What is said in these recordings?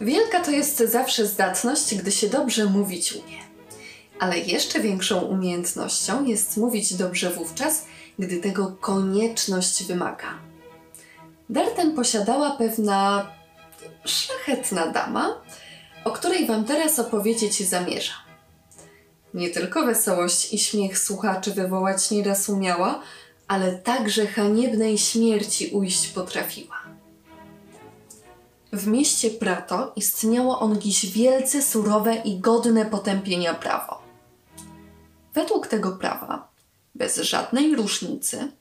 Wielka to jest zawsze zdatność, gdy się dobrze mówić umie. Ale jeszcze większą umiejętnością jest mówić dobrze wówczas, gdy tego konieczność wymaga. Dar ten posiadała pewna szlachetna dama, o której Wam teraz opowiedzieć zamierzam. Nie tylko wesołość i śmiech słuchaczy wywołać nieraz umiała, ale także haniebnej śmierci ujść potrafiła. W mieście Prato istniało ongiś wielce surowe i godne potępienia prawo. Według tego prawa, bez żadnej różnicy,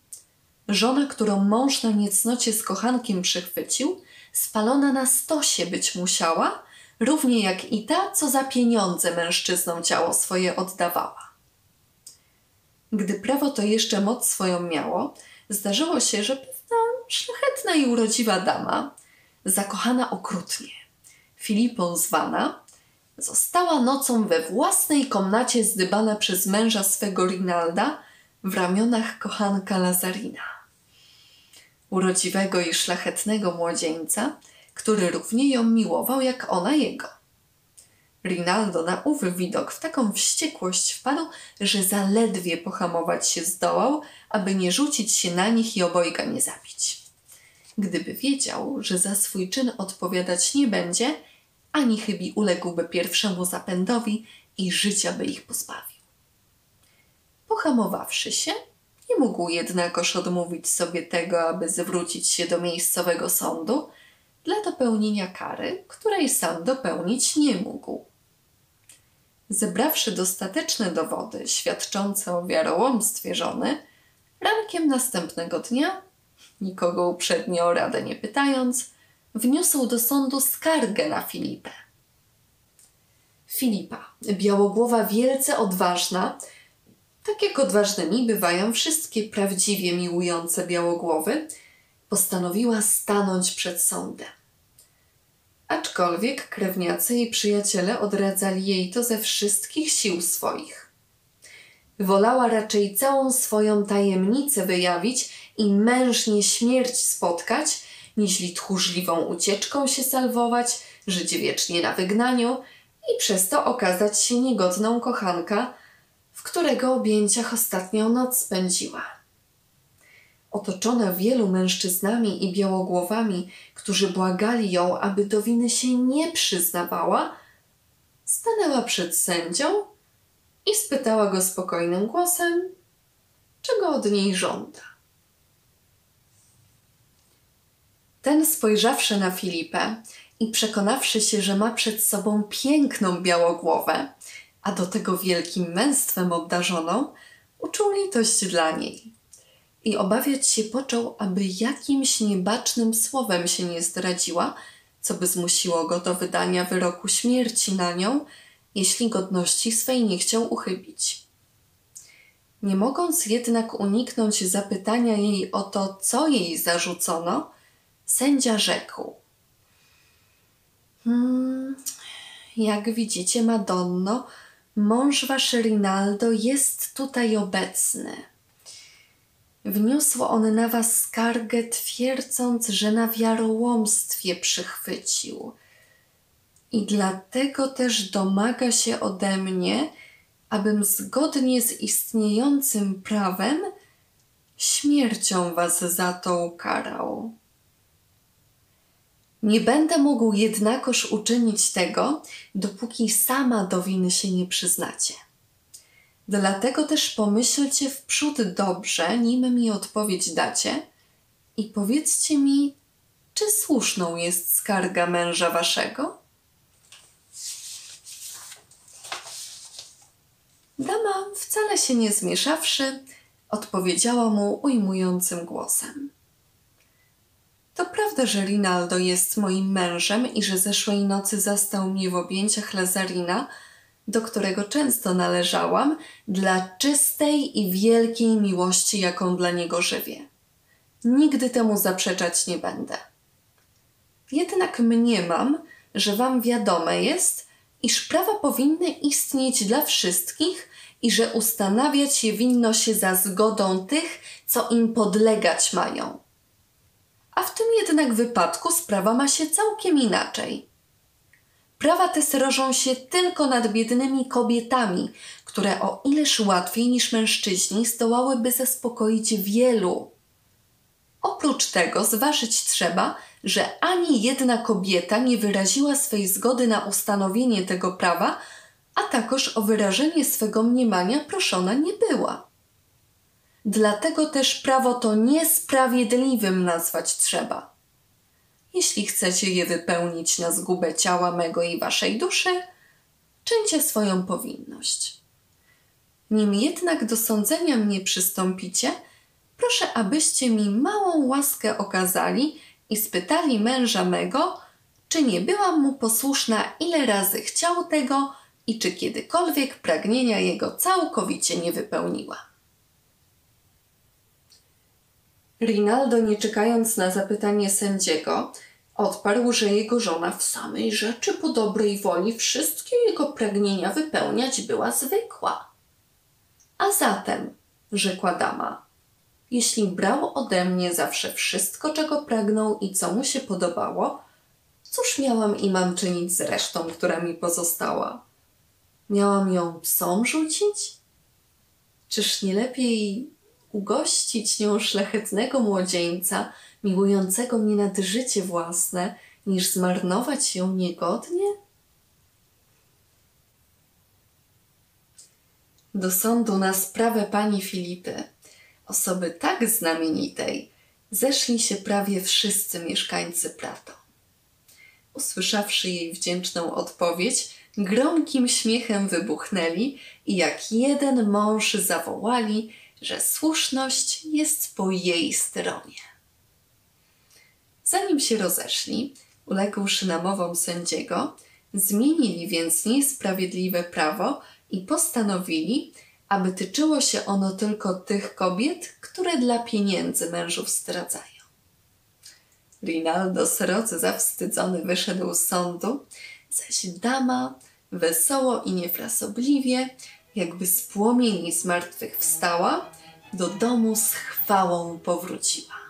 żona, którą mąż na niecnocie z kochankiem przychwycił, spalona na stosie być musiała, równie jak i ta, co za pieniądze mężczyznom ciało swoje oddawała. Gdy prawo to jeszcze moc swoją miało, zdarzyło się, że pewna szlachetna i urodziwa dama, zakochana okrutnie, Filipą zwana, została nocą we własnej komnacie zdybana przez męża swego Rinalda w ramionach kochanka Lazarina. Urodziwego i szlachetnego młodzieńca, który równie ją miłował jak ona jego. Rinaldo na ów widok w taką wściekłość wpadł, że zaledwie pohamować się zdołał, aby nie rzucić się na nich i obojga nie zabić. Gdyby wiedział, że za swój czyn odpowiadać nie będzie, ani chybi uległby pierwszemu zapędowi i życia by ich pozbawił. Pohamowawszy się, nie mógł jednakoż odmówić sobie tego, aby zwrócić się do miejscowego sądu dla dopełnienia kary, której sam dopełnić nie mógł. Zebrawszy dostateczne dowody świadczące o wiarołomstwie żony, rankiem następnego dnia, nikogo uprzednio o radę nie pytając, wniósł do sądu skargę na Filipę. Filipa, białogłowa wielce odważna, tak jak odważnymi bywają wszystkie prawdziwie miłujące białogłowy, postanowiła stanąć przed sądem. Aczkolwiek krewniacy i przyjaciele odradzali jej to ze wszystkich sił swoich. Wolała raczej całą swoją tajemnicę wyjawić i mężnie śmierć spotkać, niźli tchórzliwą ucieczką się salwować, żyć wiecznie na wygnaniu i przez to okazać się niegodną kochanka, w którego objęciach ostatnią noc spędziła. Otoczona wielu mężczyznami i białogłowami, którzy błagali ją, aby do winy się nie przyznawała, stanęła przed sędzią i spytała go spokojnym głosem, czego od niej żąda. Ten spojrzawszy na Filipę i przekonawszy się, że ma przed sobą piękną białogłowę, a do tego wielkim męstwem obdarzoną, uczuł litość dla niej. I obawiać się począł, aby jakimś niebacznym słowem się nie zdradziła, co by zmusiło go do wydania wyroku śmierci na nią, jeśli godności swej nie chciał uchybić. Nie mogąc jednak uniknąć zapytania jej o to, co jej zarzucono, sędzia rzekł: Hmm, jak widzicie, Madonno, mąż wasz Rinaldo jest tutaj obecny. Wniósł on na was skargę, twierdząc, że na wiarołomstwie przychwycił. I dlatego też domaga się ode mnie, abym zgodnie z istniejącym prawem śmiercią was za to ukarał. Nie będę mógł jednakoż uczynić tego, dopóki sama do winy się nie przyznacie. Dlatego też pomyślcie wprzód dobrze, nim mi odpowiedź dacie i powiedzcie mi, czy słuszną jest skarga męża waszego? Dama, wcale się nie zmieszawszy, odpowiedziała mu ujmującym głosem. To prawda, że Rinaldo jest moim mężem i że zeszłej nocy zastał mnie w objęciach Lazarina, do którego często należałam, dla czystej i wielkiej miłości, jaką dla niego żywię. Nigdy temu zaprzeczać nie będę. Jednak mniemam, że wam wiadome jest, iż prawa powinny istnieć dla wszystkich i że ustanawiać je winno się za zgodą tych, co im podlegać mają a w tym jednak wypadku sprawa ma się całkiem inaczej. Prawa te srożą się tylko nad biednymi kobietami, które o ileż łatwiej niż mężczyźni zdołałyby zaspokoić wielu. Oprócz tego zważyć trzeba, że ani jedna kobieta nie wyraziła swej zgody na ustanowienie tego prawa, a takoż o wyrażenie swego mniemania proszona nie była. Dlatego też prawo to niesprawiedliwym nazwać trzeba. Jeśli chcecie je wypełnić na zgubę ciała mego i waszej duszy, czyńcie swoją powinność. Nim jednak do sądzenia mnie przystąpicie, proszę, abyście mi małą łaskę okazali i spytali męża mego, czy nie byłam mu posłuszna, ile razy chciał tego i czy kiedykolwiek pragnienia jego całkowicie nie wypełniła. Rinaldo, nie czekając na zapytanie sędziego, odparł, że jego żona w samej rzeczy po dobrej woli wszystkie jego pragnienia wypełniać była zwykła. A zatem, rzekła dama, jeśli brał ode mnie zawsze wszystko, czego pragnął i co mu się podobało, cóż miałam i mam czynić z resztą, która mi pozostała? Miałam ją psom rzucić? Czyż nie lepiej ugościć nią szlachetnego młodzieńca, miłującego mnie nad życie własne, niż zmarnować ją niegodnie? Do sądu na sprawę pani Filipy, osoby tak znamienitej, zeszli się prawie wszyscy mieszkańcy Prato. Usłyszawszy jej wdzięczną odpowiedź, gromkim śmiechem wybuchnęli i jak jeden mąż zawołali, że słuszność jest po jej stronie. Zanim się rozeszli, uległszy namowom sędziego, zmienili więc niesprawiedliwe prawo i postanowili, aby tyczyło się ono tylko tych kobiet, które dla pieniędzy mężów zdradzają. Rinaldo srodze zawstydzony wyszedł z sądu, zaś dama wesoło i niefrasobliwie, jakby z płomieni zmartwychwstała, do domu z chwałą powróciła.